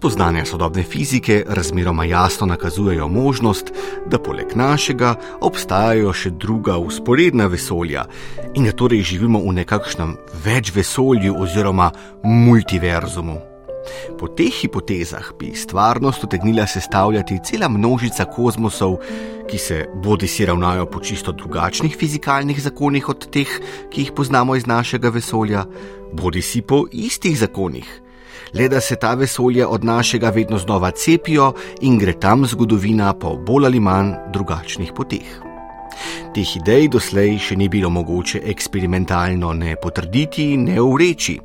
Spoznanja sodobne fizike razmeroma jasno nakazujejo možnost, da poleg našega obstajajo še druga usporedna vesolja in da torej živimo v nekakšnem več vesolju oziroma multiverzumu. Po teh hipotezah bi stvarnost utegnila sestavljati cela množica kozmosov, ki se bodi si ravnajo po čisto drugačnih fizikalnih zakonih od teh, ki jih poznamo iz našega vesolja, bodi si po istih zakonih le da se ta vesolja od našega vedno znova cepijo in gre tam zgodovina po bolj ali manj drugačnih poteh. Teh idej doslej še ni bilo mogoče eksperimentalno ne potrditi, ne ureči.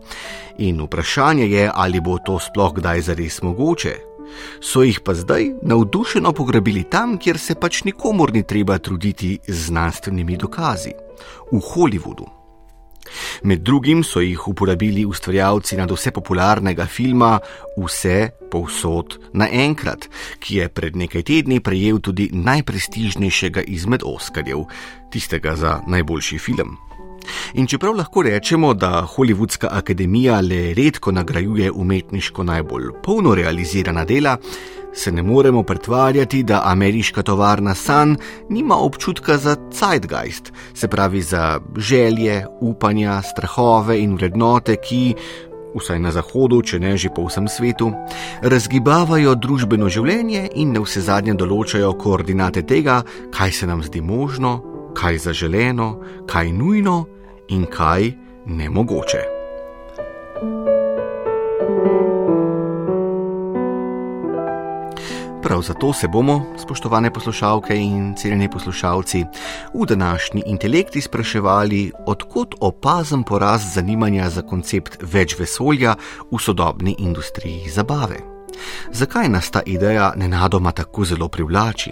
In vprašanje je, ali bo to sploh kdaj zares mogoče. So jih pa zdaj navdušeno pograbili tam, kjer se pač nikomor ni treba truditi z znanstvenimi dokazi v Hollywoodu. Med drugim so jih uporabili ustvarjalci nad vse popularnega filma Vse povsod naenkrat, ki je pred nekaj tedni prejel tudi najprestižnejšega izmed Oskarjev, tistega za najboljši film. In čeprav lahko rečemo, da Hollywoodska akademija le redko nagrajuje umetniško najbolj polno realizirana dela, se ne moremo pretvarjati, da ameriška tovarna San nima občutka za zeitgeist, se pravi za želje, upanja, strahove in vrednote, ki, vsaj na zahodu, če ne že po vsem svetu, razgibavajo družbeno življenje in ne vse zadnje določajo koordinate tega, kaj se nam zdi možno, kaj zaželeno, kaj nujno in kaj nemogoče. Prav zato se bomo, spoštovane poslušalke in cenjeni poslušalci, v današnji intelekti spraševali, odkot opazen porast zanimanja za koncept več vesolja v sodobni industriji zabave. Zakaj nas ta ideja nenadoma tako zelo privlači?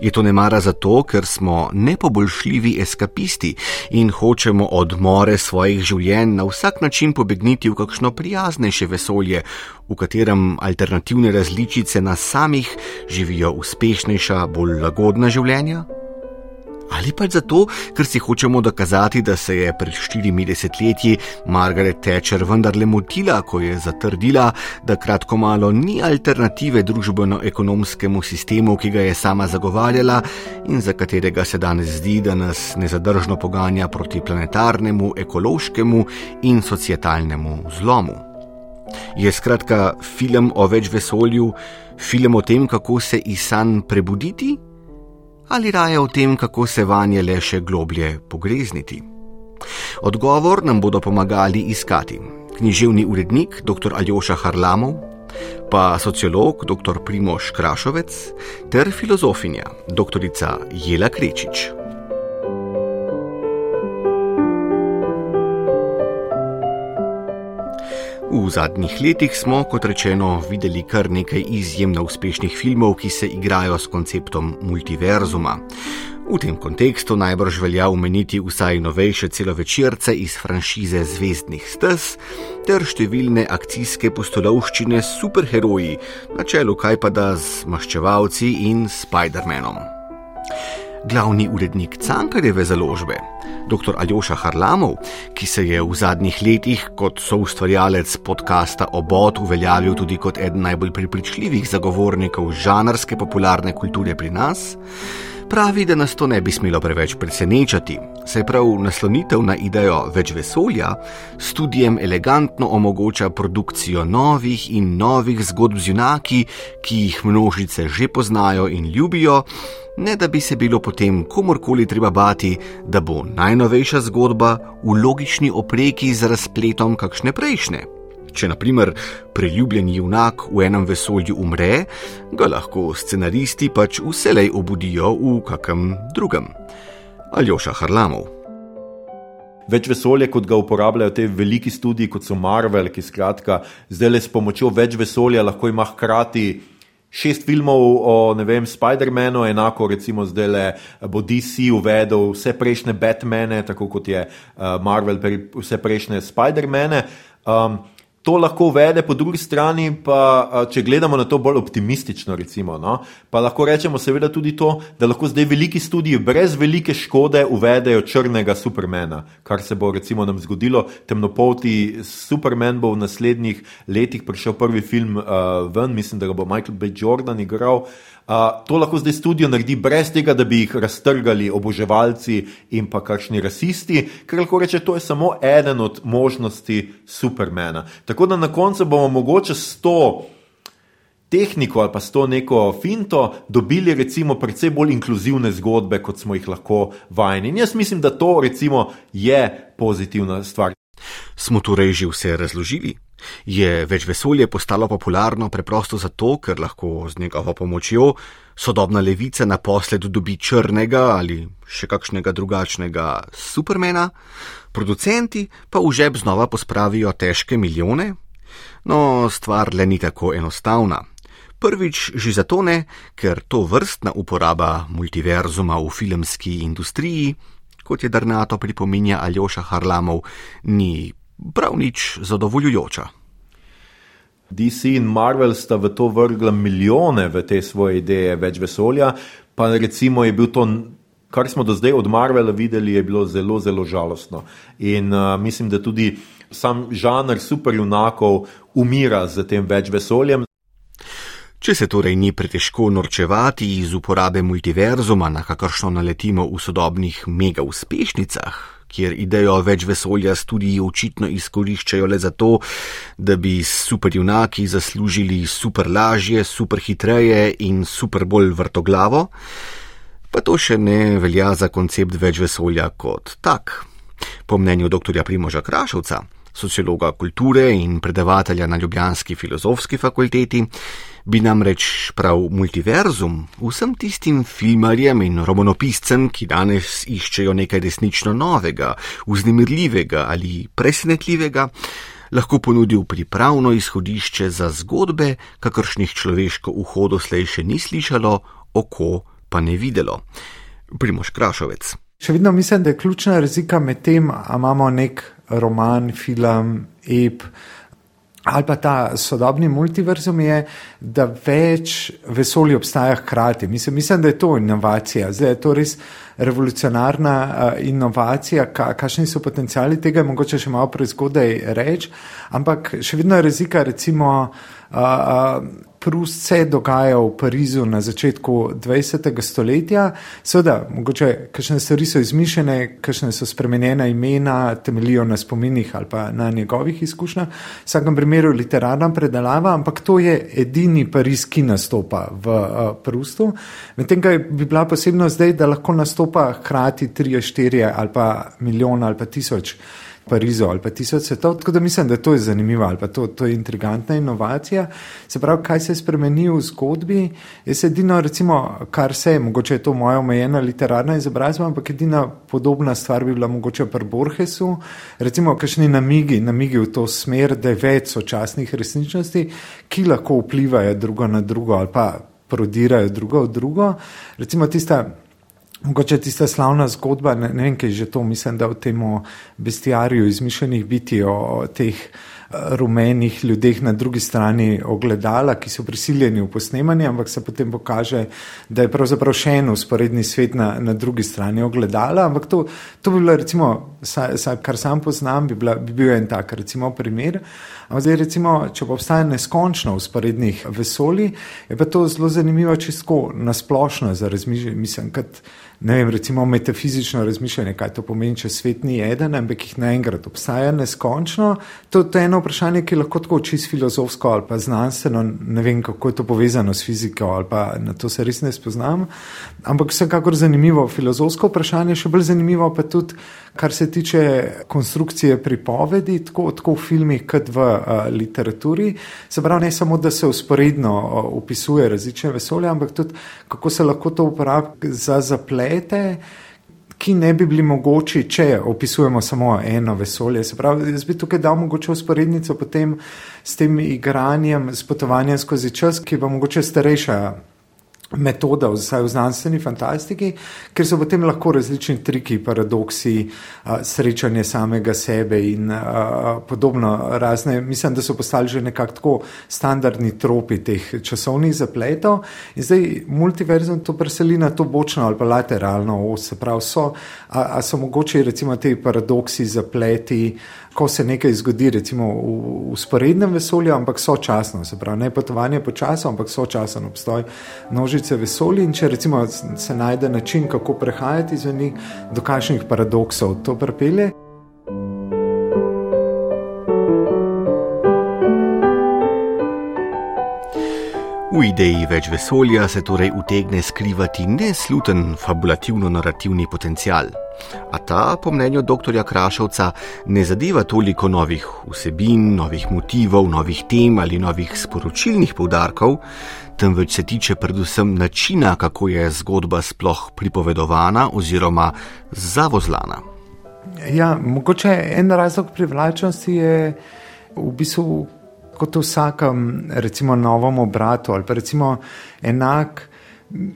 Je to nemara zato, ker smo nepoboljšljivi eskapisti in hočemo odmore svojih življenj na vsak način pobegniti v kakšno prijaznejše vesolje, v katerem alternativne različice nas samih živijo uspešnejša, bolj lagodna življenja? Ali pa zato, ker si hočemo dokazati, da se je pred 40 leti Margaret Thatcher vendarle motila, ko je zatrdila, da kratko malo ni alternative družbeno-ekonomskemu sistemu, ki ga je sama zagovarjala in za katerega se danes zdi, da nas nezadržno poganja proti planetarnemu, ekološkemu in societalnemu zlomu. Je skratka film o več vesolju, film o tem, kako se iz sanj prebuditi? Ali raje o tem, kako se vanje le še globlje pogrezniti? Odgovor nam bodo pomagali iskati književni urednik dr. Aljoša Harlamov, pa sociolog dr. Primoš Krašovec ter filozofinja dr. Jela Krečič. V zadnjih letih smo, kot rečeno, videli kar nekaj izjemno uspešnih filmov, ki se igrajo s konceptom multiverzuma. V tem kontekstu najbrž velja omeniti vsaj novejše celovečerce iz franšize Zvezdnih stez ter številne akcijske postolovščine s superheroji, na čelu kaj pa da z maščevalci in Spider-Manom. Glavni urednik Cankarjeve založbe, dr. Aljoša Harlamov, ki se je v zadnjih letih kot soustvarjalec podcasta Obod uveljavil tudi kot eden najbolj prepričljivih zagovornikov žanrske popularne kulture pri nas, pravi, da nas to ne bi smelo preveč presenečati, saj prav naslonitev na idejo več vesolja študijem elegantno omogoča produkcijo novih in novih zgodb z junaki, ki jih množice že poznajo in ljubijo ne da bi se bilo potem komorkoli treba bati, da bo najnovejša zgodba v logični opreki z razpletom kakšne prejšnje. Če naprimer preljubljeni junak v enem vesolju umre, ga lahko scenaristi pač vselej obudijo v kakem drugem. Aljoša Harlamov. Več vesolja, kot ga uporabljajo te veliki študiji, kot so Marvel, ki skratka zdaj le s pomočjo več vesolja lahko ima hkrati šest filmov o vem, Spider-Manu, enako recimo zdaj le bo DC uvedel vse prejšnje Batmane, tako kot je uh, Marvel vse prejšnje Spider-Mane. Um, to lahko uvede, po drugi strani pa, če gledamo na to bolj optimistično, recimo, no, pa lahko rečemo seveda tudi to, da lahko zdaj veliki studiji brez velike škode uvedejo črnega supermena, kar se bo recimo nam zgodilo, temnopolti superman bo v naslednjih letih prišel prvi film uh, ven, mislim, da ga bo Michael B. Jordan igral. Uh, to lahko zdaj studio naredi brez tega, da bi jih raztrgali oboževalci in pa kakšni rasisti, ker lahko reče, to je samo eden od možnosti Supermana. Tako da na koncu bomo mogoče s to tehniko ali pa s to neko finto dobili recimo precej bolj inkluzivne zgodbe, kot smo jih lahko vajeni. In jaz mislim, da to recimo je pozitivna stvar. Smo torej že vse razložili? Je več vesolje postalo popularno preprosto zato, ker lahko z njegovo pomočjo sodobna levica naposled dobi črnega ali še kakšnega drugačnega supermena, producenti pa v žep znova pospravijo težke milijone? No, stvar le ni tako enostavna. Prvič že zato ne, ker to vrstna uporaba multiverzuma v filmski industriji, kot je Darnato pripominja Aljoša Harlamov, ni prav nič zadovoljujoča. DC in Marvel sta v to vrgla milijone v te svoje ideje več vesolja, pa recimo je bil to, kar smo do zdaj od Marvela videli, je bilo zelo, zelo žalostno. In uh, mislim, da tudi sam žanr superjunakov umira z tem več vesoljem. Če se torej ni pretežko norčevati iz uporabe multiverzuma, na kakršno naletimo v sodobnih mega uspešnicah, kjer idejo več vesolja studiji očitno izkoriščajo le zato, da bi superjunaki zaslužili super lažje, super hitreje in super bolj vrtoglavo, pa to še ne velja za koncept več vesolja kot tak. Po mnenju dr. Primoža Krašovca, sociologa kulture in predavatelja na Ljubljanski filozofski fakulteti, bi namreč prav multiverzum vsem tistim filmarjem in romanopiscem, ki danes iščejo nekaj resnično novega, vznemirljivega ali presenetljivega, lahko ponudil pripravno izhodišče za zgodbe, kakršnih človeško uho doslej še ni slišalo, oko pa ne videlo. Primoš Krašovec. Še vedno mislim, da je ključna razlika med tem, ali imamo nek roman, film, ep, ali pa ta sodobni multiverzum je, da več vesolja obstaja hkrati. Mislim, mislim, da je to inovacija. Zdaj je to res revolucionarna uh, inovacija, ka, kakšni so potencijali tega, je mogoče še malo prezgodaj reči, ampak še vedno je razlika, recimo. Uh, uh, Prust se je dogajal v Parizu na začetku 20. stoletja. Seveda, mogoče kakšne stvari so izmišljene, kakšne so spremenjena imena, temeljijo na spominih ali pa na njegovih izkušnjah. V vsakem primeru literarna predelava, ampak to je edini Pariz, ki nastopa v uh, Prustu. Medtem, kaj bi bila posebno zdaj, da lahko nastopa hkrati 3, 4 ali pa milijon ali pa tisoč. Parizu ali pa tisoč svetov. Tako da mislim, da to je zanimivo ali pa to, to je intrigantna inovacija. Se pravi, kaj se spremeni v zgodbi, je edino, recimo, kar se je, mogoče je to moja omejena literarna izobrazba, ampak edina podobna stvar bi bila mogoče pri Borgesu, recimo, kakšni namigi, namigi v to smer, da je več sočasnih resničnosti, ki lahko vplivajo drugo na drugo ali pa prodirajo drugo v drugo. Recimo tista Mogoče tista slavna zgodba, ne, ne vem, kaj je že to, mislim, da v tem bestiariju izmišljenih biti o teh eh, rumenih ljudeh na drugi strani ogledala, ki so prisiljeni v posnemanje, ampak se potem pokaže, da je pravzaprav še en usporedni svet na, na drugi strani ogledala. Ampak to, to bi bilo, recimo, sa, sa, kar sam poznam, bi, bila, bi bil en tak recimo, primer. Ampak zdaj, recimo, če pa obstaja neskončno usporednih vesolij, je pa to zelo zanimivo, čisto nasplošno za razmišljanje. Mislim, kad, ne vem, recimo metafizično razmišljanje, kaj to pomeni, če svet ni eden, ampak jih naenkrat obstaja neskončno. To, to je eno vprašanje, ki lahko tako čisto filozofsko ali pa znanstveno, ne vem, kako je to povezano s fiziko ali pa na to se res ne spoznam. Ampak vsekakor zanimivo filozofsko vprašanje, še bolj zanimivo pa tudi, kar se tiče konstrukcije pripovedi, tako, tako v filmih, kot v uh, literaturi. Se pravi, ne samo, da se usporedno uh, opisuje različne vesolje, ampak tudi, kako se lahko to uporablja za zaplet svete, ki ne bi bili mogoči, če opisujemo samo eno vesolje. Se pravi, jaz bi tukaj dal mogoče usporednico potem s tem igranjem, s potovanjem skozi čas, ki pa mogoče starejša metoda, vsaj v znanstveni fantastiki, ker so potem lahko različni triki, paradoksi, srečanje samega sebe in podobno razne. Mislim, da so postali že nekako tako standardni tropi teh časovnih zapletov in zdaj multiverzum to preseli na to bočno ali pa lateralno os, se pravi, so, a, a so mogoče recimo te paradoksi, zapleti, ko se nekaj zgodi, recimo v usporednem vesolju, ampak sočasno, se pravi, ne potovanje počasno, ampak sočasen obstoj množice vesolja. In če recimo se najde način, kako prehajati iz njih, do kakšnih paradoksov to pripelje. V ideji več vesolja se torej utegne skrivati nesluten fabulativno-narativni potencial. A ta, po mnenju dr. Krašovca, ne zadeva toliko novih vsebin, novih motivov, novih tem ali novih sporočilnih poudarkov, temveč se tiče predvsem načina, kako je zgodba sploh pripovedovana oziroma zavozlana. Ja, mogoče en razlog privlačnosti je v bistvu kot v vsakem, recimo, novem obratu ali pa recimo enak.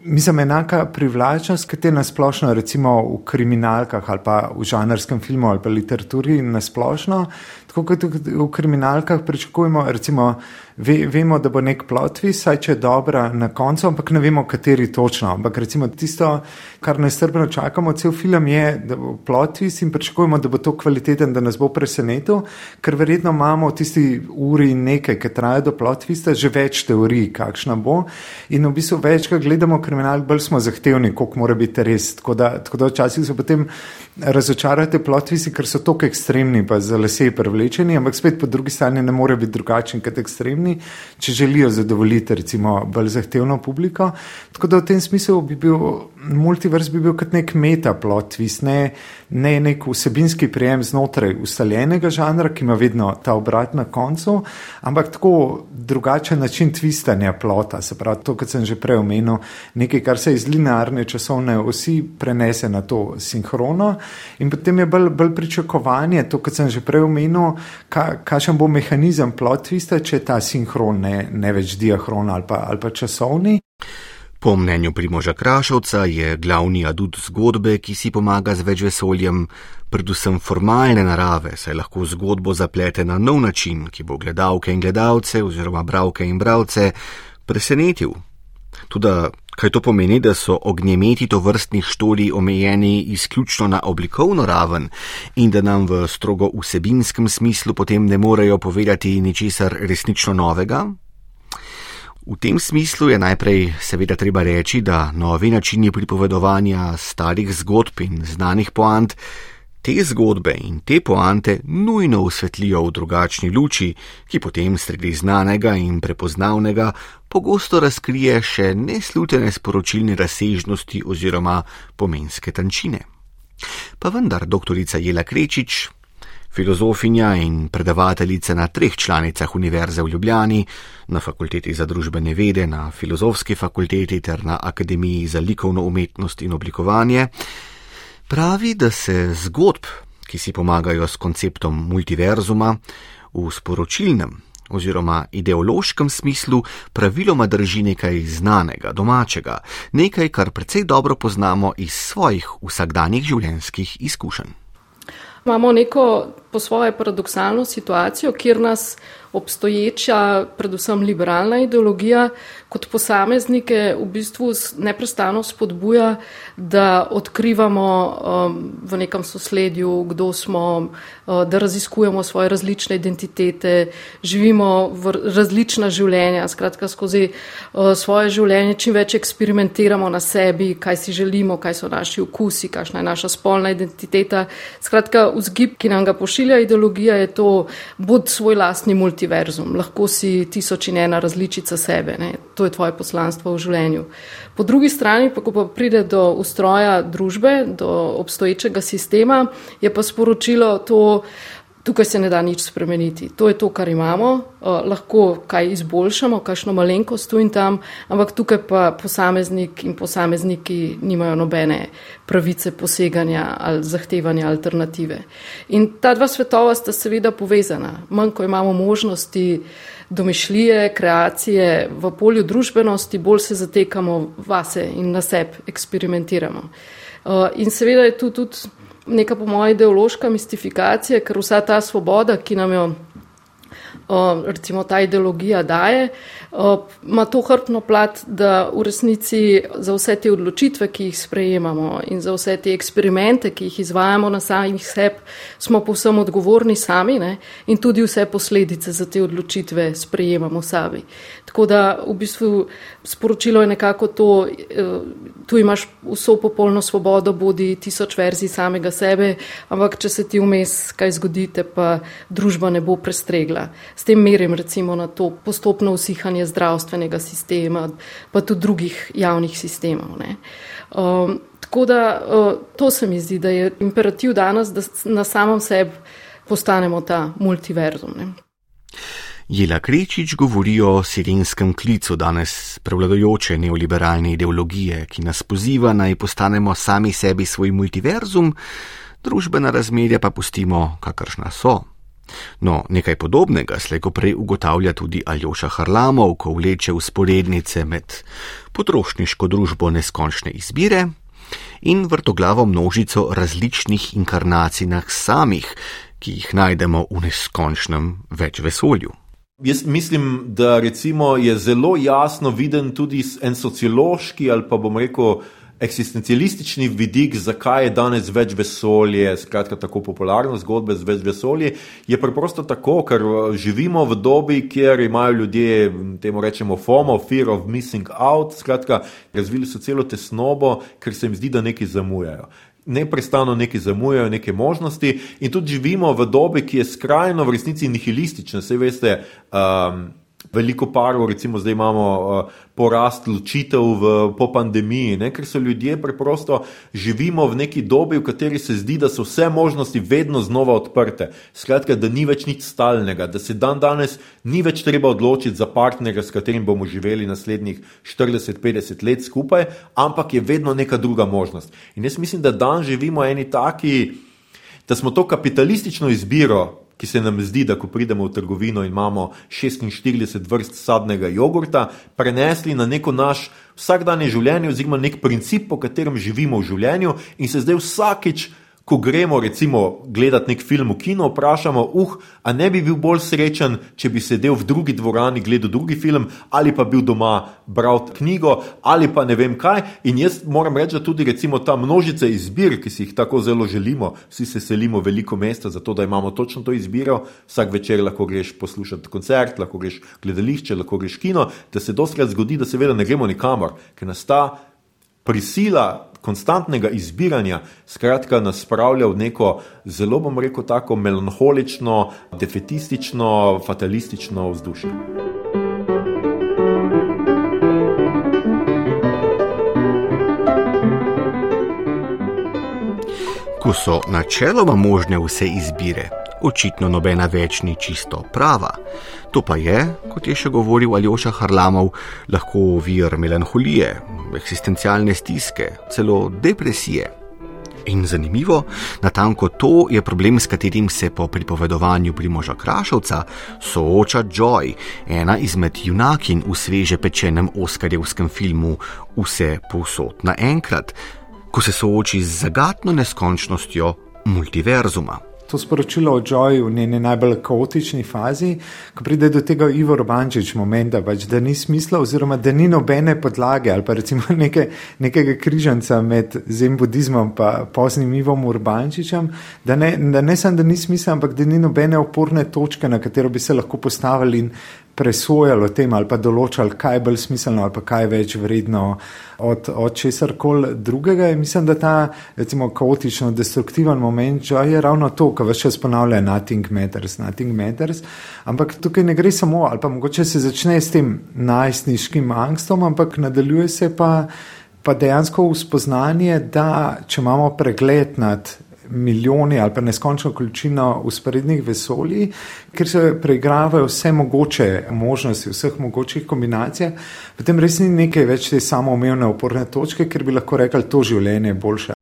Mislim, enaka privlačnost, ki te nasplošno, recimo v kriminalkah ali pa v žanrskem filmu ali pa literaturi nasplošno, tako kot v kriminalkah pričakujemo, recimo, ve, vemo, da bo nek plot twist, saj če je dobra na koncu, ampak ne vemo, kateri točno. Ampak recimo tisto, kar nestrpno čakamo, cel film je, da bo plot twist in pričakujemo, da bo to kvaliteten, da nas bo presenetil, ker verjetno imamo v tisti uri nekaj, ki traja do plot twista, že več teorij, kakšna bo. In v bistvu več, ko gledamo kriminal, bolj smo zahtevni, koliko mora biti res. Tako da, tako da včasih se potem razočarate plot twisti, ker so tako ekstremni, pa za lase prevlečeni, ampak spet po drugi strani ne more biti drugačen kot ekstremni strani, če želijo zadovoljiti recimo bolj zahtevno publiko. Tako da v tem smislu bi bil multivers bi bil kot nek metaplot, ne, ne nek vsebinski prijem znotraj ustaljenega žanra, ki ima vedno ta obrat na koncu, ampak tako drugačen način tvistanja plota, se pravi to, kar sem že prej omenil, nekaj, kar se iz linearne časovne osi prenese na to sinhrono in potem je bolj, bolj pričakovanje, to, kar sem že prej omenil, ka, kakšen bo mehanizem plot tvista, če ta sinhron, ne, ne več diahron ali pa, ali pa časovni. Po mnenju Primoža Krašovca je glavni adut zgodbe, ki si pomaga z več vesoljem, predvsem formalne narave, saj lahko zgodbo zaplete na nov način, ki bo gledalke in gledalce oziroma bravke in bravce presenetil. Tudi kaj to pomeni, da so ognjemeti to vrstnih štoli omejeni izključno na oblikovno raven in da nam v strogo vsebinskem smislu potem ne morejo povedati ničesar resnično novega? V tem smislu je najprej seveda treba reči, da novi načini pripovedovanja starih zgodb in znanih poant te zgodbe in te poante nujno osvetlijo v drugačni luči, ki potem sredi znanega in prepoznavnega pogosto razkrije še neslutene sporočilne razsežnosti oziroma pomenske tančine. Pa vendar, doktorica Jela Krečič, filozofinja in predavateljica na treh članicah Univerze v Ljubljani, na Fakulteti za družbene vede, na Filozofski fakulteti ter na Akademiji za likovno umetnost in oblikovanje, pravi, da se zgodb, ki si pomagajo s konceptom multiverzuma, v sporočilnem oziroma ideološkem smislu praviloma drži nekaj znanega, domačega, nekaj, kar precej dobro poznamo iz svojih vsakdanjih življenjskih izkušenj. Imamo neko po svoje paradoksalno situacijo, kjer nas obstoječa, predvsem liberalna ideologija, kot posameznike v bistvu neprestano spodbuja, da odkrivamo um, v nekem sosledju, kdo smo, uh, da raziskujemo svoje različne identitete, živimo v različna življenja, skratka skozi uh, svoje življenje čim več eksperimentiramo na sebi, kaj si želimo, kaj so naši okusi, kakšna je naša spolna identiteta. Skratka, vzgib, ki nam ga pošilja ideologija, je to, bod svoj lastni multiverzum, lahko si tisoč in ena različica sebe. Ne? To je tvoje poslanstvo v življenju. Po drugi strani, pa ko pa pride do ustroja družbe, do obstoječega sistema, je pa sporočilo to, tukaj se ne da nič spremeniti. To je to, kar imamo, uh, lahko kaj izboljšamo, kakšno malenkost tu in tam, ampak tukaj pa posameznik in posamezniki nimajo nobene pravice poseganja ali zahtevanja alternative. In ta dva svetova sta seveda povezana. Manj, ko imamo možnosti domišljije, kreacije v polju družbenosti, bolj se zatekamo vase in na sebe eksperimentiramo. Uh, in seveda je tu tudi neka po mojem ideološka mistifikacija, ker vsa ta svoboda, ki nam jo recimo ta ideologija daje, ima to hrbtno plat, da v resnici za vse te odločitve, ki jih sprejemamo in za vse te eksperimente, ki jih izvajamo na samih seb, smo povsem odgovorni sami ne? in tudi vse posledice za te odločitve sprejemamo sami. Tako da v bistvu sporočilo je nekako to, e, tu imaš vso popolno svobodo, bodi tisoč verzij samega sebe, ampak če se ti vmes kaj zgodite, pa družba ne bo prestregla s tem merim recimo na to postopno usihanje zdravstvenega sistema, pa tudi drugih javnih sistemov. Um, tako da uh, to se mi zdi, da je imperativ danes, da na samem sebi postanemo ta multiverzum. Ne? Jela Krečič govori o sirenskem klicu danes prevladojoče neoliberalne ideologije, ki nas poziva naj postanemo sami sebi svoj multiverzum, družbena razmerja pa pustimo, kakršna so. No, nekaj podobnega slejko prej ugotavlja tudi Aljoša Harlamov, ko vleče usporednice med potrošniško družbo neskončne izbire in vrtoglavo množico različnih inkarnacij nas samih, ki jih najdemo v neskončnem več vesolju. Jaz mislim, da je zelo jasno viden tudi en sociološki ali pa bom rekel eksistencialistični vidik, zakaj je danes več vesolje, skratka tako popularno zgodbe z več vesolje, je preprosto tako, ker uh, živimo v dobi, kjer imajo ljudje, temu rečemo, FOMO, fear of missing out, skratka, razvili so celo tesnobo, ker se jim zdi, da nekaj zamujajo. Neprestano nekaj zamujajo, neke možnosti, in tudi živimo v dobi, ki je skrajno v resnici nihilistična. Vse veste, um, Veliko parov, recimo zdaj imamo uh, porast ločitev v, po pandemiji, ne? ker so ljudje preprosto živimo v neki dobi, v kateri se zdi, da so vse možnosti vedno znova odprte. Skratka, da ni več nič stalnega, da se dan danes ni več treba odločiti za partnerja, s katerim bomo živeli naslednjih 40-50 let skupaj, ampak je vedno neka druga možnost. In jaz mislim, da dan živimo eni taki, da smo to kapitalistično izbiro ki se nam zdi, da ko pridemo v trgovino in imamo 46 vrst sadnega jogurta, prenesli na neko naš vsakdanje življenje, oziroma nek princip, po katerem živimo v življenju, in se zdaj vsakič ko gremo recimo gledati nek film v kino, vprašamo, uh, a ne bi bil bolj srečen, če bi sedel v drugi dvorani, gledal drugi film, ali pa bil doma bral knjigo, ali pa ne vem kaj. In jaz moram reči, da tudi recimo ta množica izbir, ki si jih tako zelo želimo, vsi se selimo veliko mesta, zato da imamo točno to izbiro, vsak večer lahko greš poslušati koncert, lahko greš gledališče, lahko greš kino, da se doskrat zgodi, da seveda ne gremo nikamor, ker nas ta prisila konstantnega izbiranja, skratka, nas spravlja v neko zelo, bom rekel, tako melanholično, defetistično, fatalistično vzdušje. Ko so načeloma možne vse izbire, očitno nobena več ni čisto prava. To pa je, kot je še govoril Aljoša Harlamov, lahko vir melanholije, eksistencialne stiske, celo depresije. In zanimivo, natanko to je problem, s katerim se po pripovedovanju Primoža Krašovca sooča Joy, ena izmed junakin v sveže pečenem oskarjevskem filmu Vse povsod naenkrat, ko se sooči z zagatno neskončnostjo multiverzuma. To sporočilo o Joju v njeni najbolj kaotični fazi, ko pride do tega Ivo Robančič momenta, pač, da ni smisla, oziroma da ni nobene podlage ali pa recimo neke, nekega križanca med zem budizmom in poznim Ivom Urbančičem, da ne, da ne samo, da ni smisla, ampak da ni nobene oporne točke, na katero bi se lahko postavili in presojali o tem ali pa določali, kaj je bolj smiselno ali kaj je več vredno od, od česar koli drugega. In mislim, da ta recimo kaotično destruktiven moment je ravno to, kar vse čas ponavlja: nothing matters, nothing matters. Ampak tukaj ne gre samo, ali pa mogoče se začne s tem najstniškim angstom, ampak nadaljuje se pa. Pa dejansko v spoznanje, da če imamo pregled nad milijoni ali pa neskončno količino usporednih vesolij, ker se preigravajo vse mogoče možnosti, vseh mogočih kombinacij, potem res ni nekaj več te samoumevne oporne točke, ker bi lahko rekli, to življenje je boljše.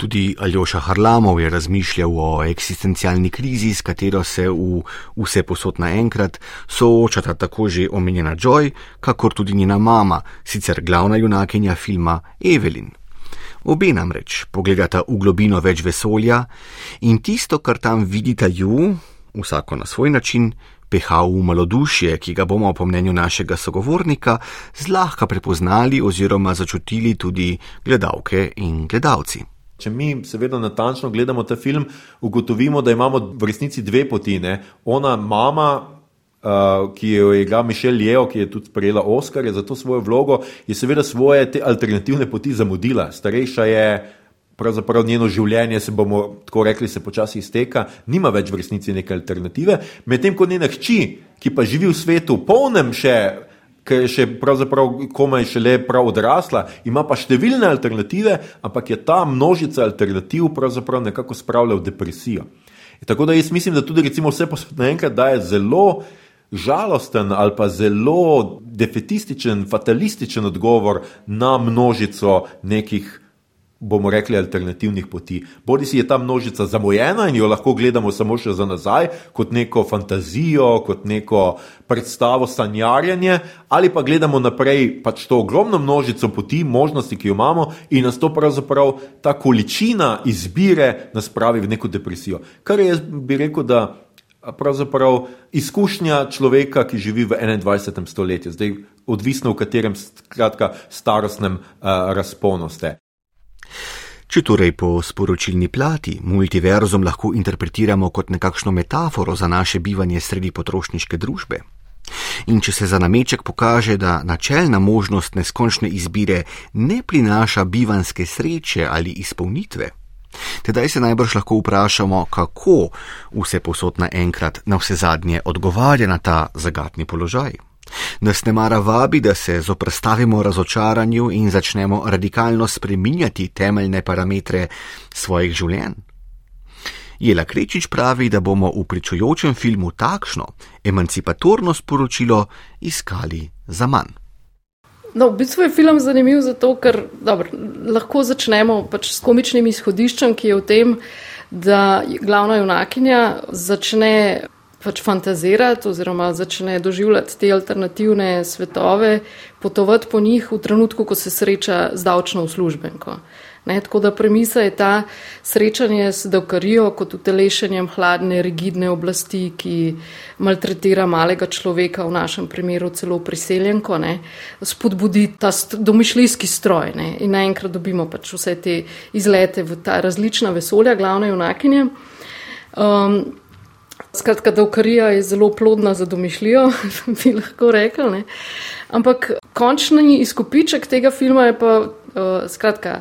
Tudi Aljoša Harlamov je razmišljal o eksistencialni krizi, s katero se v vse posod naenkrat soočata tako že omenjena Joy, kakor tudi njena mama, sicer glavna junakinja filma Evelyn. Obe namreč pogledata v globino več vesolja in tisto, kar tam vidita ju, vsako na svoj način, peha v malodušje, ki ga bomo po mnenju našega sogovornika zlahka prepoznali oziroma začutili tudi gledalke in gledalci. Če mi seveda natančno gledamo ta film, ugotovimo, da imamo v resnici dve poti. Ne? Ona mama, uh, ki jo je igrala Mišel Jeo, ki je tudi prejela Oscarje za to svojo vlogo, je seveda svoje te alternativne poti zamudila. Starejša je, pravzaprav njeno življenje se bomo tako rekli, se počasi izteka, nima več v resnici neke alternative, medtem ko njena hči, ki pa živi v svetu, polnem še ki je še pravzaprav komaj šele prav odrasla, ima pa številne alternative, ampak je ta množica alternativ pravzaprav nekako spravila v depresijo. In tako da jaz mislim, da tudi vse posebej daje zelo žalosten ali pa zelo defetističen, fatalističen odgovor na množico nekih bomo rekli, alternativnih poti. Bodi si je ta množica zamujena in jo lahko gledamo samo še za nazaj, kot neko fantazijo, kot neko predstavo sanjarjenja, ali pa gledamo naprej pač to ogromno množico poti, možnosti, ki jo imamo, in nas to pravzaprav ta količina izbire nas pravi v neko depresijo. Kar jaz bi rekel, da. Pravzaprav izkušnja človeka, ki živi v 21. stoletju, zdaj odvisno v katerem skratka, starostnem uh, razponu ste. Če torej po sporočilni plati multiverzum lahko interpretiramo kot nekakšno metaforo za naše bivanje sredi potrošniške družbe, in če se za nameček pokaže, da načelna možnost neskončne izbire ne prinaša bivanske sreče ali izpolnitve, tedaj se najbrž lahko vprašamo, kako vse posod naenkrat na vse zadnje odgovarja na ta zagatni položaj. Nas ne mara vabi, da se zoprstavimo razočaranju in začnemo radikalno spreminjati temeljne parametre svojih življenj. Jela Krečič pravi, da bomo v pričujočem filmu takšno emancipatorno sporočilo iskali za manj. No, v bistvu je film zanimiv zato, ker dobro, lahko začnemo pač s komičnim izhodiščem, ki je v tem, da glavna junakinja začne pač fantazirati oziroma začne doživljati te alternativne svetove, potovati po njih v trenutku, ko se sreča z davčno uslužbenko. Ne, tako da premisa je ta srečanje s davkarijo kot utelešenjem hladne, rigidne oblasti, ki maltretira malega človeka, v našem primeru celo priseljenko, ne, spodbudi ta domišljijski stroj ne, in naenkrat dobimo pač vse te izlete v ta različna vesolja, glavne junakinje. Um, Skratka, davkarija je zelo plodna za domišljijo, bi lahko rekel. Ne? Ampak končni izkupiček tega filma je pa, skratka,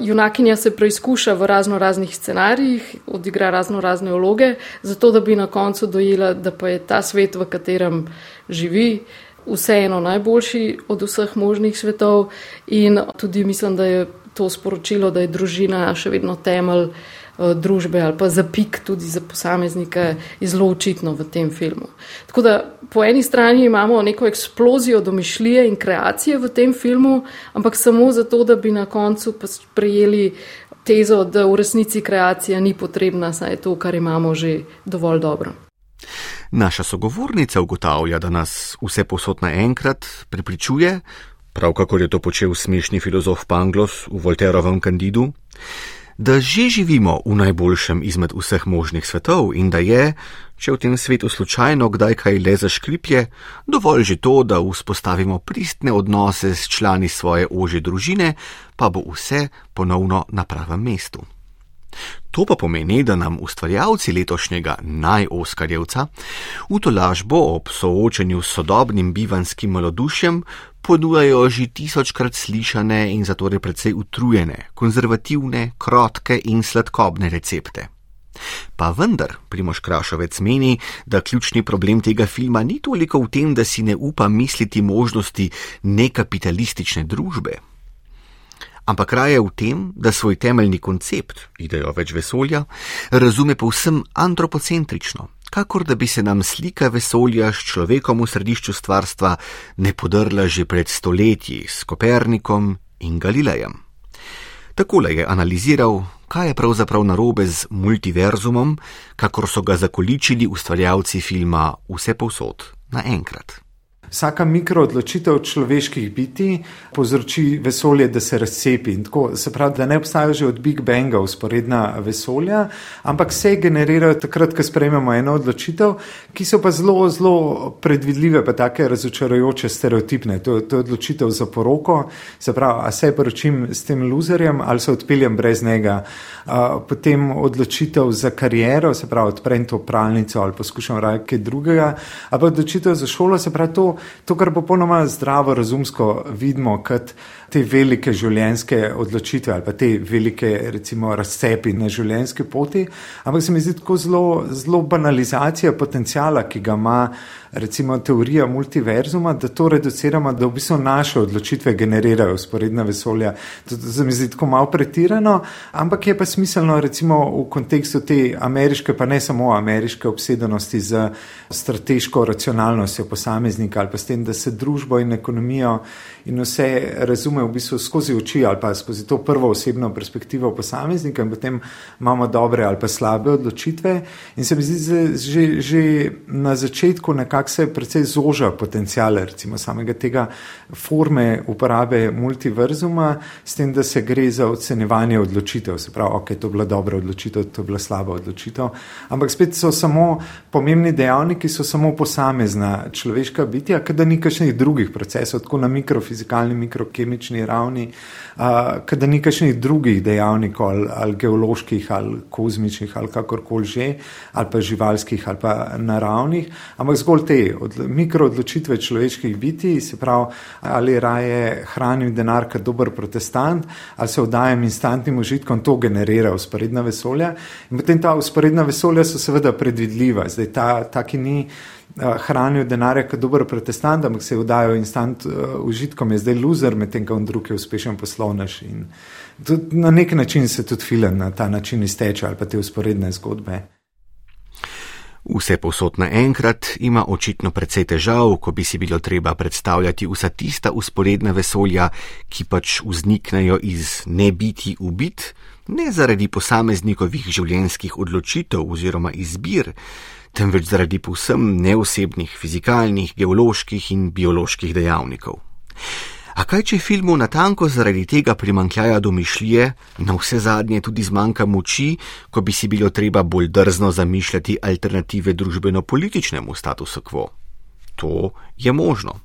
junakinja se preizkuša v razno raznih scenarijih, odigra razno razne vloge, zato da bi na koncu dojela, da pa je ta svet, v katerem živi, vseeno najboljši od vseh možnih svetov in tudi mislim, da je to sporočilo, da je družina še vedno temelj. Eh, družbe ali pa zapik tudi za posameznike je zelo očitno v tem filmu. Tako da po eni strani imamo neko eksplozijo domišljije in kreacije v tem filmu, ampak samo zato, da bi na koncu prejeli tezo, da v resnici kreacija ni potrebna, saj je to, kar imamo že dovolj dobro. Naša sogovornica ugotavlja, da nas vse posod naenkrat prepričuje, prav kako je to počel smešni filozof Panglos v Volterovem kandidu, da že živimo v najboljšem izmed vseh možnih svetov in da je, če v tem svetu slučajno kdaj kaj le zaškriplje, dovolj že to, da vzpostavimo pristne odnose s člani svoje ože družine, pa bo vse ponovno na pravem mestu. To pa pomeni, da nam ustvarjalci letošnjega najoskarjevca v tolažbo ob soočenju s sodobnim bivanskim malodušjem ponujajo že tisočkrat slišane in zato je precej utrujene, konzervativne, krotke in sladkobne recepte. Pa vendar, Primoš Krašovec meni, da ključni problem tega filma ni toliko v tem, da si ne upa misliti možnosti nekapitalistične družbe, ampak raje v tem, da svoj temeljni koncept, idejo več vesolja, razume povsem antropocentrično, kakor da bi se nam slika vesolja s človekom v središču stvarstva ne podrla že pred stoletji s Kopernikom in Galilejem. Takole je analiziral, kaj je pravzaprav narobe z multiverzumom, kakor so ga zakoličili ustvarjalci filma Vse povsod naenkrat. Vsaka mikroodločitev človeških biti povzroči vesolje, da se razcepi. Tako, se pravi, da ne obstajajo že od Big Banga usporedna vesolja, ampak se generirajo takrat, ko sprejmemo eno odločitev, ki so pa zelo, zelo predvidljive, pa take razočarajoče, stereotipne. To, to je odločitev za poroko, se pravi, a se poročim s tem loserjem ali se odpeljem brez njega. A, potem odločitev za kariero, se pravi, odprem to pralnico ali poskušam raje kaj drugega. Ampak odločitev za šolo, se pravi, to to, kar popolnoma zdravo, razumsko vidimo kot te velike življenjske odločitve ali pa te velike, recimo, razcepi na življenjski poti, ampak se mi zdi tako zelo, zelo banalizacija potencijala, ki ga ima, recimo, teorija multiverzuma, da to reduciramo, da v bistvu naše odločitve generirajo usporedna vesolja. To se mi zdi tako malo pretirano, ampak je pa smiselno, recimo, v kontekstu te ameriške, pa ne samo ameriške obsedenosti z strateško racionalnostjo posameznika ali pa s tem, da se družbo in ekonomijo in vse razume v bistvu skozi oči ali pa skozi to prvo osebno perspektivo posameznika in potem imamo dobre ali pa slabe odločitve. In se mi zdi, da že, že na začetku nekako se precej zoža potencijale recimo samega tega forme uporabe multiverzuma s tem, da se gre za ocenevanje odločitev. Se pravi, ok, to je bila dobra odločitev, to je bila slaba odločitev. Ampak spet so samo pomembni dejavniki, so samo posamezna človeška bitja, kada ni kakšnih drugih procesov, tako na mikrofizikalni, mikrokemični ravni, uh, da ni kakšnih drugih dejavnikov, ali, ali geoloških, ali kozmičnih, ali kakorkoli že, ali pa živalskih, ali pa naravnih, ampak zgolj te od, mikroodločitve človeških biti, se pravi, ali raje hranim denar kot dober protestant, ali se vdajem instantnim užitkom, to generira usporedna vesolja. In potem ta usporedna vesolja so seveda predvidljiva, zdaj ta, ta ki ni. Eh, hranijo denarja kot dober protestant, ampak se vdajo instant uh, užitkom, je zdaj loser, medtem ko drug je uspešen poslovnež. Na nek način se tudi film na ta način izteče ali pa te usporedne zgodbe. Vse posod naenkrat ima očitno precej težav, ko bi si bilo treba predstavljati vsa tista usporedna vesolja, ki pač vzniknejo iz ne biti ubit, ne zaradi posameznikovih življenjskih odločitev oziroma izbir, temveč zaradi povsem neosebnih fizikalnih, geoloških in bioloških dejavnikov. A kaj, če filmu natanko zaradi tega primankljaja domišljije, na vse zadnje tudi zmanjka moči, ko bi si bilo treba bolj drzno zamišljati alternative družbeno-političnemu statusu quo? To je možno.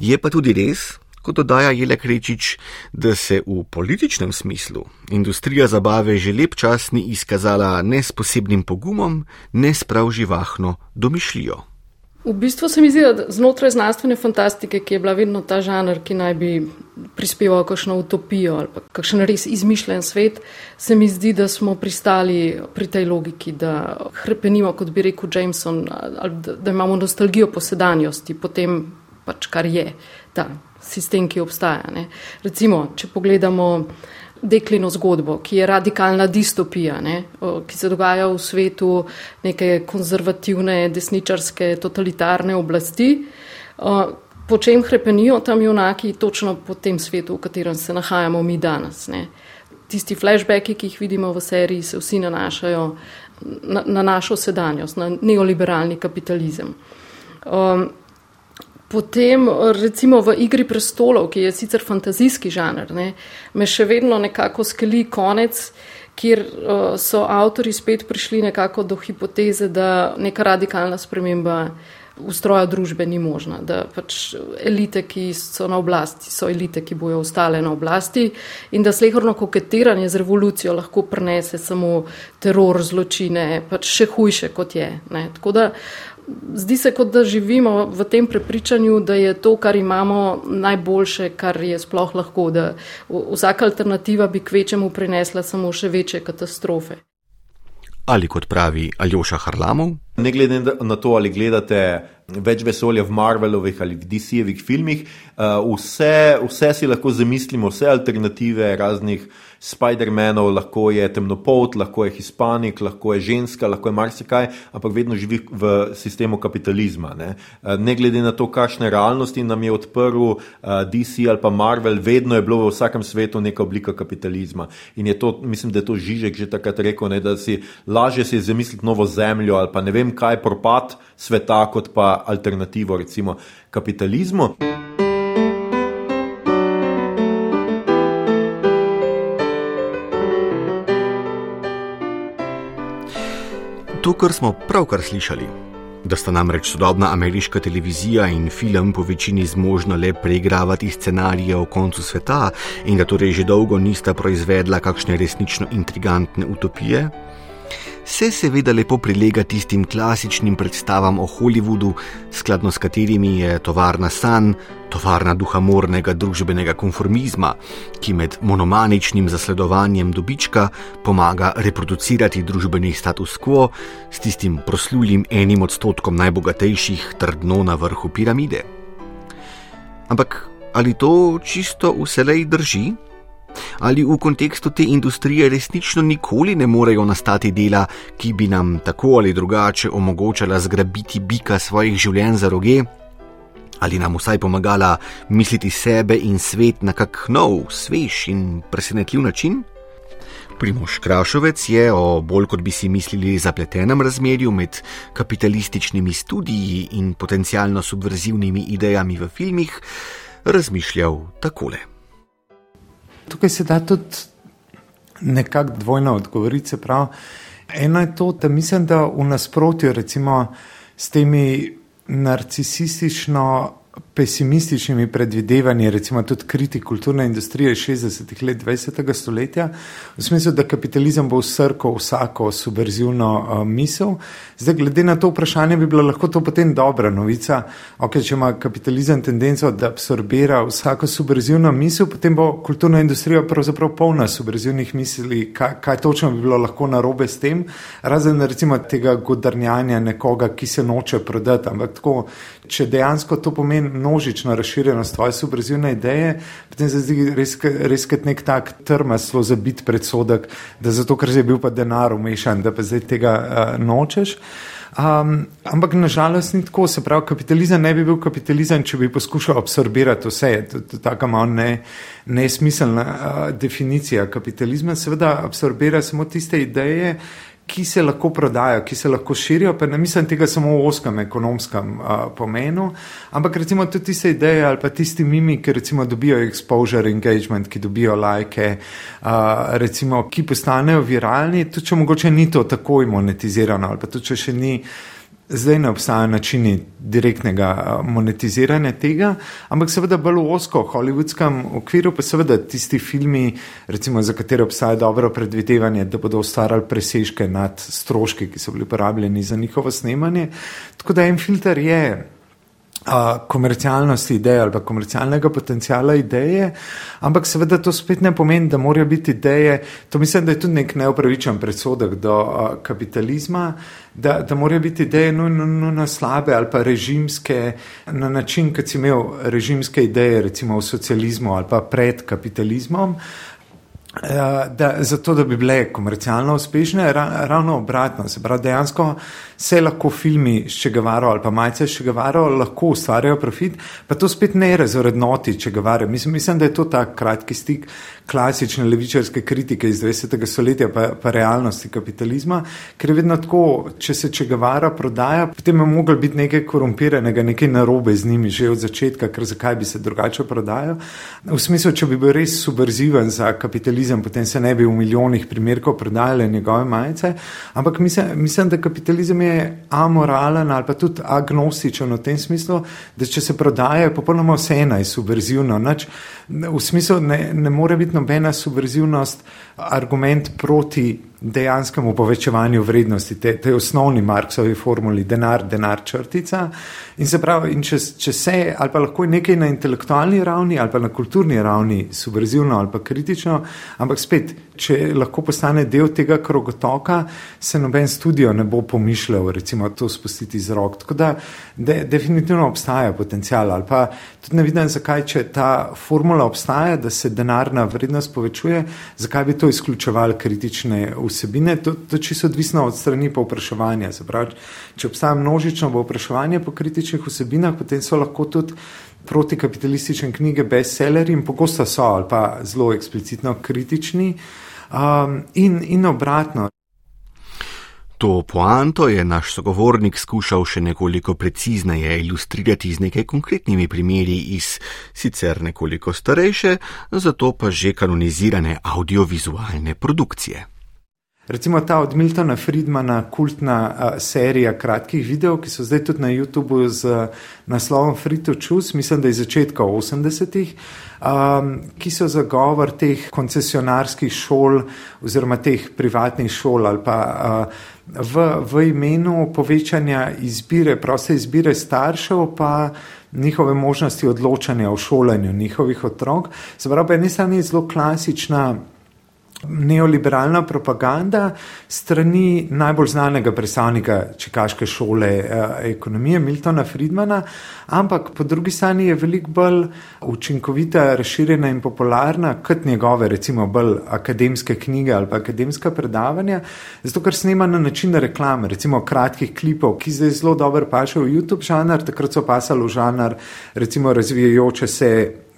Je pa tudi res, kot dodaja Jelek Rečič, da se v političnem smislu industrija zabave že lep čas ni izkazala ne s posebnim pogumom, ne s prav živahno domišljijo. V bistvu se mi zdi, da znotraj znanstvene fantastike, ki je bila vedno ta žanr, ki naj bi prispeval kakšno utopijo ali kakšen res izmišljen svet, se mi zdi, da smo pristali pri tej logiki, da hrepenimo, kot bi rekel Jameson, ali da, da imamo nostalgijo po sedanjosti, po tem, pač kar je ta sistem, ki obstaja. Ne. Recimo, če pogledamo deklino zgodbo, ki je radikalna distopija, ne, ki se dogaja v svetu neke konzervativne, desničarske, totalitarne oblasti. Po čem krepenijo tam junaki, točno po tem svetu, v katerem se nahajamo mi danes. Ne. Tisti flashbacki, ki jih vidimo v seriji, se vsi nanašajo na, na našo sedanjost, na neoliberalni kapitalizem. Um, Potem, recimo v Igri prestolov, ki je sicer fantazijski žanr, ne, me še vedno nekako skeli konec, kjer uh, so avtori spet prišli nekako do hipoteze, da neka radikalna sprememba ustroja družbe ni možna, da pač elite, ki so na oblasti, so elite, ki bojo ostale na oblasti in da slehrno koketiranje z revolucijo lahko prenese samo teror, zločine, pač še hujše kot je. Ne. Tako da zdi se, kot da živimo v tem prepričanju, da je to, kar imamo, najboljše, kar je sploh lahko, da vsaka alternativa bi k večjemu prinesla samo še večje katastrofe. Ali kot pravi Aljoša Harlamov? Ne glede na to, ali gledate več vesolja v Marvelovih ali v DC-jevih filmih. Uh, vse, vse si lahko zamislimo, vse alternative raznih Spider-Manov, lahko je temnopolt, lahko je hispanik, lahko je ženska, lahko je marsikaj, ampak vedno živi v sistemu kapitalizma. Ne, uh, ne glede na to, kakšne realnosti nam je odprl uh, DC ali pa Marvel, vedno je bilo v vsakem svetu neka oblika kapitalizma. In je to, mislim, da je to Žižek že takrat rekel, ne, da si lažje si zamisliti novo zemljo ali pa ne vem kaj propad sveta, kot pa alternativo, recimo kapitalizmu. To, kar smo pravkar slišali, da sta namreč sodobna ameriška televizija in film po večini zmožna le preigravati scenarije o koncu sveta in da torej že dolgo nista proizvedla kakšne resnično intrigantne utopije, se seveda lepo prilega tistim klasičnim predstavam o Hollywoodu, skladno s katerimi je tovarna san, tovarna duhamornega družbenega konformizma, ki med monomaničnim zasledovanjem dobička pomaga reproducirati družbeni status quo s tistim proslulim enim odstotkom najbogatejših trdno na vrhu piramide. Ampak ali to čisto vselej drži? Ali v kontekstu te industrije resnično nikoli ne morejo nastati dela, ki bi nam tako ali drugače omogočala zgrabiti bika svojih življenj za roge? Ali nam vsaj pomagala misliti sebe in svet na kak nov, svež in presenetljiv način? Primoš Krašovec je o bolj kot bi si mislili zapletenem razmerju med kapitalističnimi studiji in potencialno subverzivnimi idejami v filmih razmišljal takole. Tukaj se da tudi nekako dvojno odgovoriti. Se pravi, eno je to, da mislim, da v nasprotju recimo s temi narcisistično pesimističnimi predvidevanji, recimo tudi kritik kulturne industrije 60-ih let 20. stoletja, v smislu, da kapitalizem bo usrkal vsako subverzivno uh, misel. Zdaj, glede na to vprašanje, bi bila lahko to potem dobra novica. Ok, če ima kapitalizem tendenco, da absorbira vsako subverzivno misel, potem bo kulturna industrija pravzaprav polna subverzivnih misli, kaj, kaj točno bi bilo lahko narobe s tem, razen recimo tega godrnjanja nekoga, ki se noče prodati. Ampak tako, če dejansko to pomeni množično razširjenost tvoje subverzivne ideje, potem se zdi res, res kot nek tak trmas, zelo zabit predsodek, da zato, ker je bil pa denar umešan, da pa zdaj tega uh, nočeš. Um, ampak nažalost ni tako, se pravi, kapitalizem ne bi bil kapitalizem, če bi poskušal absorbirati vse. To je tako malo ne, nesmiselna uh, definicija kapitalizma. Seveda absorbira samo tiste ideje, ki se lahko prodajo, ki se lahko širijo, pa ne mislim tega samo v oskem ekonomskem uh, pomenu, ampak recimo tudi tiste ideje ali pa tisti mimi, ki recimo dobijo exposure, engagement, ki dobijo lajke, uh, recimo, ki postanejo viralni, tudi če mogoče ni to takoj monetizirano ali pa tudi če še ni. Zdaj ne obstajajo načini direktnega monetiziranja tega, ampak seveda bolj v osko, hollywoodskem okviru, pa seveda tisti filmi, recimo, za katere obstaja dobro predvidevanje, da bodo ustvarjali presežke nad stroški, ki so bili uporabljeni za njihovo snemanje. Tako da en filter je komercialnosti ideje ali komercialnega potencijala ideje, ampak seveda to spet ne pomeni, da morajo biti ideje, to mislim, da je tudi nek neopravičen predsodek do uh, kapitalizma, da, da morajo biti ideje nujno, nujno slabe ali pa režimske na način, kot si imel režimske ideje recimo v socializmu ali pa pred kapitalizmom. Da, zato, da bi bile komercialno uspešne, ravno obratno. Se pravi, dejansko se lahko filmi s Čegavaro ali pa majce s Čegavaro lahko ustvarjajo profit, pa to spet ne razvrednoti Čegavare. Mislim, mislim, da je to ta kratki stik klasične levičarske kritike iz 20. stoletja pa, pa realnosti kapitalizma, ker je vedno tako, če se Čegavara prodaja, potem je mogel biti nekaj korumpiranega, nekaj narobe z njimi že od začetka, ker zakaj bi se drugače prodajal. V smislu, če bi bil res subverziven za kapitalizem, potem se ne bi v milijonih primerkov prodajale njegove majice, ampak mislim, mislim da kapitalizem je je amoralen ali pa tudi agnostičen v tem smislu, da če se prodaja, je popolnoma vse ena je subverzivna. Nač, v smislu ne, ne more biti nobena subverzivnost argument proti dejanskemu povečevanju vrednosti, te, te osnovni Marksovi formuli, denar, denar, črtica. In se pravi, in če, če se, ali pa lahko je nekaj na intelektualni ravni, ali pa na kulturni ravni, subverzivno ali pa kritično, ampak spet, če lahko postane del tega krogotoka, se noben studio ne bo pomišljal, recimo, to spustiti iz rok. Tako da de, definitivno obstaja potencial, ali pa tudi ne vidim, zakaj, če ta formula obstaja, da se denarna vrednost povečuje, zakaj bi to izključevali kritične vsebine. To, to čisto odvisno od strani povpraševanja. Če obstaja množično povpraševanje po kritičnih vsebinah, potem so lahko tudi protikapitalistične knjige bestsellerji in pogosto so ali pa zelo eksplicitno kritični um, in, in obratno. To poanto je naš sogovornik skušal še nekoliko precizneje ilustrirati z nekaj konkretnimi primeri iz sicer nekoliko starejše, zato pa že kanonizirane audiovizualne produkcije. Recimo ta od Miltona Friedmana, kultna uh, serija kratkih videov, ki so zdaj tudi na YouTubu z uh, naslovom Free to Choose, mislim, da je začetka 80-ih, um, ki so zagovor teh koncesionarskih šol oziroma teh privatnih šol ali pa uh, v, v imenu povečanja izbire, proste izbire staršev, pa njihove možnosti odločanja o šolanju njihovih otrok. Zapravo, ena stran je zelo klasična neoliberalna propaganda strani najbolj znanega predstavnika Čikaške šole eh, ekonomije Miltona Friedmana, ampak po drugi strani je veliko bolj učinkovita, razširjena in popularna kot njegove, recimo, bolj akademske knjige ali pa akademska predavanja, zato ker snema na način reklame, recimo kratkih klipov, ki zdaj zelo dobro pašajo v YouTube žanr, takrat so pasali v žanr, recimo razvijajoče se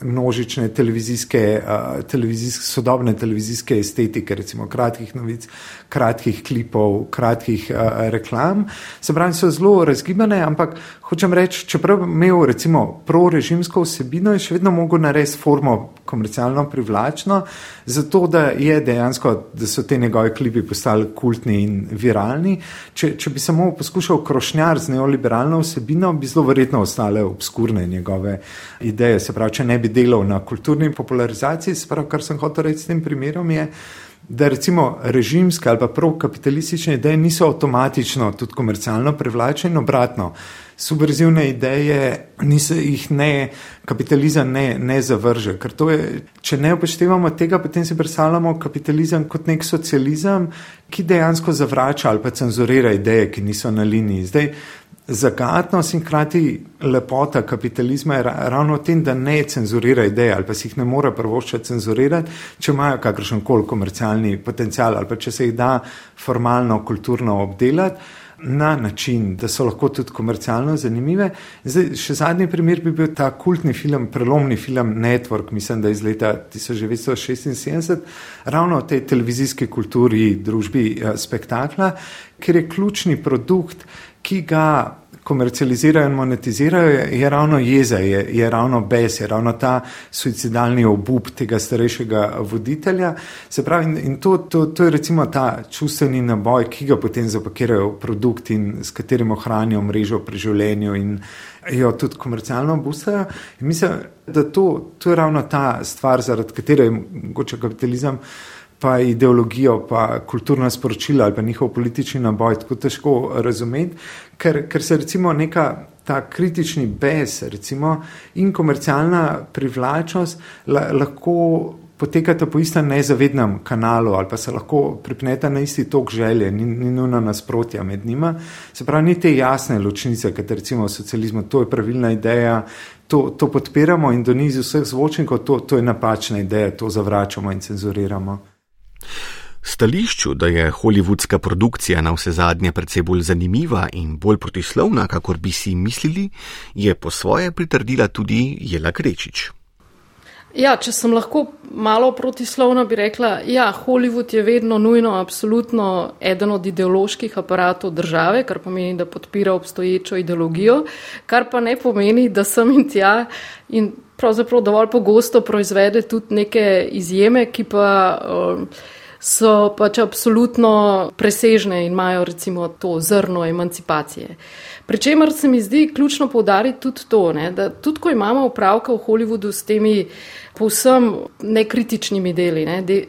množične televizijske, uh, televizijske, sodobne televizijske estetike, recimo kratkih novic, kratkih klipov, kratkih uh, reklam. Se pravi, so zelo razgibane, ampak hočem reči, čeprav imel recimo prorežimsko vsebino, je še vedno mogel narediti formo komercialno privlačno, zato da je dejansko, da so te njegove klipi postali kultni in viralni. Če, če bi samo poskušal krošnjar z neoliberalno vsebino, bi zelo verjetno ostale obskurne njegove ideje. Se pravi, če ne bi delal na kulturni popularizaciji, sprav, kar sem hotel reči s tem primerom, je, da recimo režimske ali pa pro-kapitalistične ideje niso avtomatično tudi komercialno privlačene, obratno. Subverzivne ideje niso, jih ne, kapitalizem ne, ne zavrže. Ker to je, če ne upoštevamo tega, potem si predstavljamo kapitalizem kot nek socializem, ki dejansko zavrača ali pa cenzurira ideje, ki niso na liniji. Zdaj, zagatnost in hkrati lepota kapitalizma je ravno v tem, da ne cenzurira ideje ali pa si jih ne more prvošče cenzurirati, če imajo kakršen koli komercialni potencial ali pa če se jih da formalno, kulturno obdelati. Na način, da so lahko tudi komercialno zanimive. Zdaj, še zadnji primer bi bil ta kultni film, prelomni film Network, mislim, da iz leta 1976, ravno o tej televizijski kulturi, družbi eh, spektakla, ker je ključni produkt ki ga komercializirajo in monetizirajo, je, je ravno jeza, je, je ravno bes, je ravno ta suicidalni obup tega starejšega voditelja. Se pravi, in, in to, to, to je recimo ta čustveni naboj, ki ga potem zapakirajo v produkt in s katerim ohranijo mrežo pri življenju in jo tudi komercialno obustajo. Mislim, da to, to je ravno ta stvar, zaradi katere je mogoče kapitalizem pa ideologijo, pa kulturna sporočila ali pa njihov politični naboj tako težko razumeti, ker, ker se recimo neka ta kritični bes recimo, in komercialna privlačnost la, lahko potekata po istem nezavednem kanalu ali pa se lahko pripneta na isti tok želje, ni, ni nujno nasprotja med njima. Se pravi, ni te jasne ločnice, kot recimo v socializmu, to je pravilna ideja, to, to podpiramo in do nizu vseh zvočnikov, to, to je napačna ideja, to zavračamo in cenzuriramo. Stališču, da je holivudska produkcija na vse zadnje predvsej bolj zanimiva in bolj protislovna, kakor bi si mislili, je po svoje pritrdila tudi Jela Krečič. Ja, če sem lahko malo protislovna, bi rekla, da ja, Hollywood je vedno nujno, absolutno eden od ideoloških aparatov države, kar pomeni, da podpira obstoječo ideologijo, kar pa ne pomeni, da sem in tja in pravzaprav dovolj pogosto proizvede tudi neke izjeme, ki pa um, so pač absolutno presežne in imajo recimo to zrno emancipacije. Pričemer se mi zdi ključno povdariti tudi to, ne, da tudi ko imamo upravka v Hollywoodu s temi povsem nekritičnimi deli, ne, de,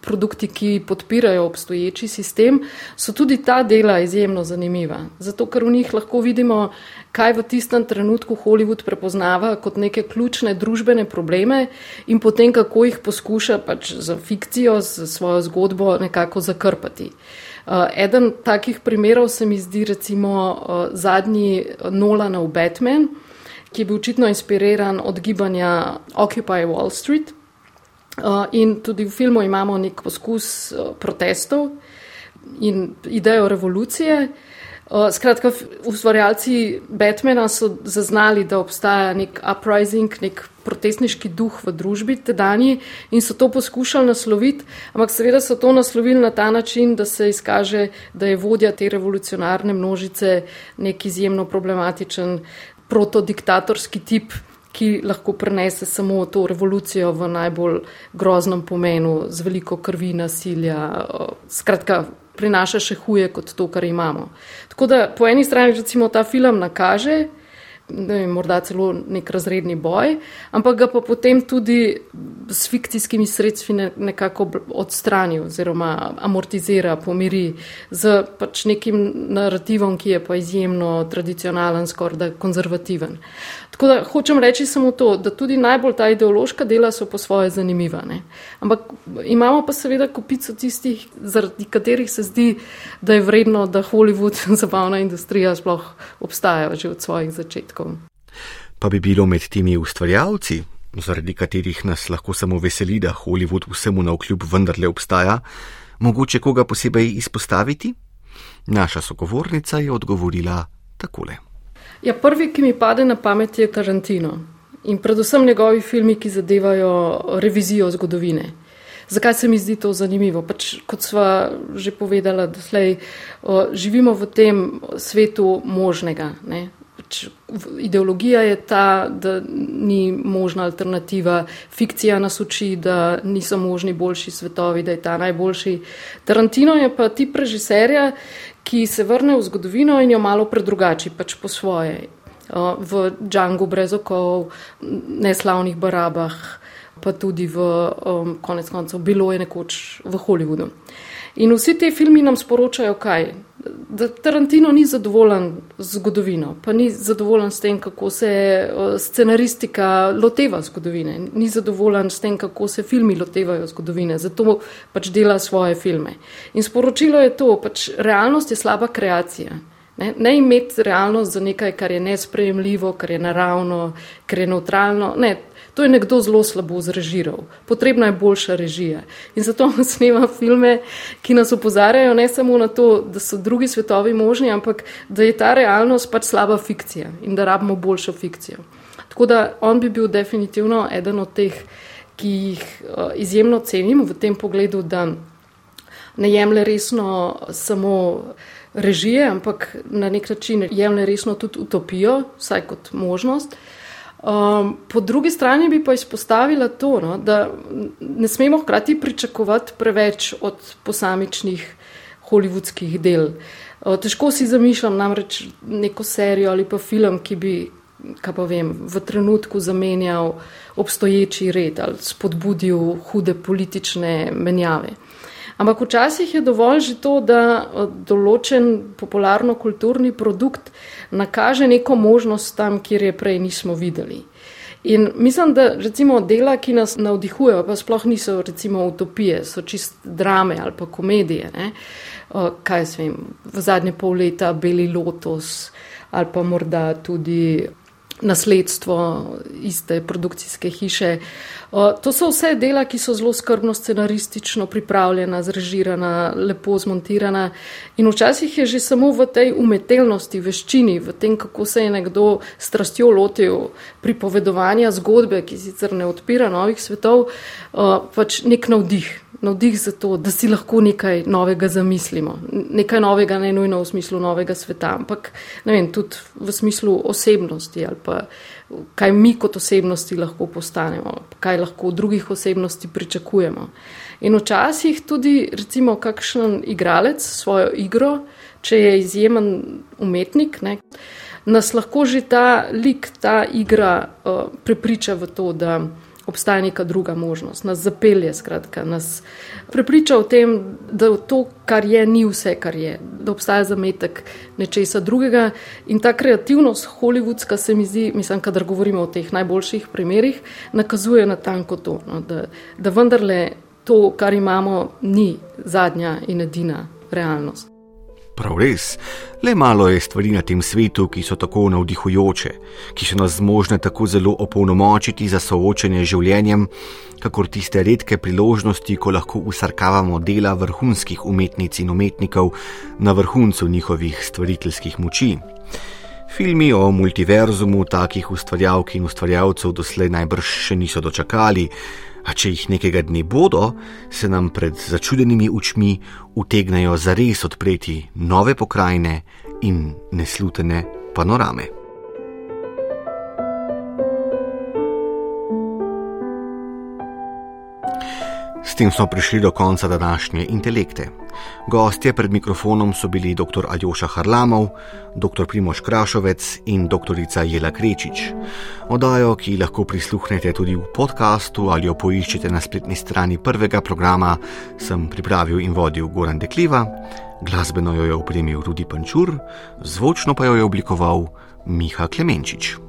produkti, ki podpirajo obstoječi sistem, so tudi ta dela izjemno zanimiva. Zato, ker v njih lahko vidimo, kaj v tistem trenutku Hollywood prepoznava kot neke ključne družbene probleme in potem kako jih poskuša pač za fikcijo, za svojo zgodbo nekako zakrpati. Uh, eden takih primerov se mi zdi recimo uh, zadnji Nolanov Batman, ki je bil očitno inspiriran od gibanja Occupy Wall Street. Uh, in tudi v filmu imamo nek poskus protestov in idejo revolucije. Uh, skratka, ustvarjalci Batmana so zaznali, da obstaja nek uprising, nek protestniški duh v družbi tedajni in so to poskušali nasloviti, ampak seveda so to naslovili na ta način, da se izkaže, da je vodja te revolucionarne množice nek izjemno problematičen protodiktatorski tip, ki lahko prenese samo to revolucijo v najbolj groznem pomenu, z veliko krvi, nasilja. Skratka, prinaša še huje kot to, kar imamo. Tako da po eni strani recimo ta film nakaže, ne vem, morda celo nek razredni boj, ampak ga pa potem tudi s fikcijskimi sredstvi nekako odstrani oziroma amortizira, pomiri z pač nekim narativom, ki je pa izjemno tradicionalen, skoraj da konzervativen. Tako da hočem reči samo to, da tudi najbolj ta ideološka dela so po svoje zanimiva. Ne? Ampak imamo pa seveda kupico tistih, zaradi katerih se zdi, da je vredno, da Hollywood, zabavna industrija sploh obstaja že od svojih začetkov. Pa bi bilo med temi ustvarjalci, zaradi katerih nas lahko samo veseli, da Hollywood vsemu na vkljub vendarle obstaja, mogoče koga posebej izpostaviti? Naša sogovornica je odgovorila takole. Ja, prvi, ki mi pade na pamet, je Tarantino in predvsem njegovi filmi, ki zadevajo revizijo zgodovine. Zakaj se mi zdi to zanimivo? Pač, kot sva že povedala, doslej, živimo v tem svetu možnega. Ne? Pač, ideologija je ta, da ni možna alternativa, fikcija nas uči, da niso možni boljši svetovi, da je ta najboljši. Tarantino je pa tip režiserja, ki se vrne v zgodovino in jo malo predrugači, pač po svoje. V Džangu brez okov, neslavnih barabah, pa tudi v um, konec koncev bilo je nekoč v Hollywoodu. In vsi ti filmi nam sporočajo, kaj? Da Tarantino ni zadovoljen z zgodovino, pa ni zadovoljen s tem, kako se scenaristika loteva zgodovine, ni zadovoljen s tem, kako se filmi lotevajo zgodovine, zato pač dela svoje filme. In sporočilo je to, pač realnost je slaba kreacija. Ne, ne imeti realnost za nekaj, kar je nesprejemljivo, kar je naravno, kar je neutralno. Ne, To je nekdo zelo slabo zrežiral. Potrebna je boljša režija. In zato snema filme, ki nas opozarjajo ne samo na to, da so drugi svetovi možni, ampak da je ta realnost pač slaba fikcija in da rabimo boljšo fikcijo. Tako da on bi bil definitivno eden od teh, ki jih uh, izjemno cenim v tem pogledu, da ne jemlje resno samo režije, ampak na nek način jemlje resno tudi utopijo, vsaj kot možnost. Uh, Um, po drugi strani bi pa izpostavila to, no, da ne smemo hkrati pričakovati preveč od posamičnih holivudskih del. Uh, težko si zamišljam namreč neko serijo ali pa film, ki bi, kaj pa vem, v trenutku zamenjal obstoječi red ali spodbudil hude politične menjave. Ampak včasih je dovolj že to, da uh, določen popularno-kulturni produkt nakaže neko možnost tam, kjer je prej nismo videli. In mislim, da recimo dela, ki nas navdihujejo, pa sploh niso recimo utopije, so čist drame ali pa komedije. Ne? Kaj se vem, v zadnje pol leta Beli Lotus ali pa morda tudi nasledstvo iste produkcijske hiše. To so vse dela, ki so zelo skrbno scenaristično pripravljena, zrežirana, lepo zmontirana. In včasih je že samo v tej umetelnosti, veščini, v tem, kako se je nekdo strastjo lotil pripovedovanja zgodbe, ki sicer ne odpira novih svetov, pač nek navdih navdih za to, da si lahko nekaj novega zamislimo. Nekaj novega, ne nujno v smislu novega sveta, ampak vem, tudi v smislu osebnosti ali pa kaj mi kot osebnosti lahko postanemo, kaj lahko od drugih osebnosti pričakujemo. In včasih tudi, recimo, kakšen igralec svojo igro, če je izjemen umetnik, ne, nas lahko že ta lik, ta igra uh, prepriča v to, da obstaja neka druga možnost, nas zapelje, skratka, nas prepriča o tem, da to, kar je, ni vse, kar je, da obstaja zametek nečesa drugega. In ta kreativnost, holivudska, se mi zdi, mislim, kadar govorimo o teh najboljših primerih, nakazuje na tanko to, no, da, da vendarle to, kar imamo, ni zadnja in edina realnost. Prav res, le malo je stvari na tem svetu, ki so tako navdihujoče, ki so nas zmožne tako zelo opolnomočiti za soočanje z življenjem, kakor tiste redke priložnosti, ko lahko usarkavamo dela vrhunskih umetnic in umetnikov na vrhuncu njihovih stvariteljskih moči. Filmi o multiverzumu takih ustvarjalk in ustvarjalcev doslej najbrž še niso dočakali, a če jih nekega dne bodo, se nam pred začudenimi očmi utegnejo zares odpreti nove pokrajine in neslutene panorame. S tem smo prišli do konca današnje intelekte. Gostje pred mikrofonom so bili dr. Aljoša Harlamov, dr. Primoš Krašovec in dr. Jela Krečič. Odajo, ki lahko prisluhnete tudi v podkastu ali jo poiščete na spletni strani prvega programa, sem pripravil in vodil Goran Dekliva, glasbeno jo je opremil Rudi Pančur, zvočno pa jo je oblikoval Miha Klemenčič.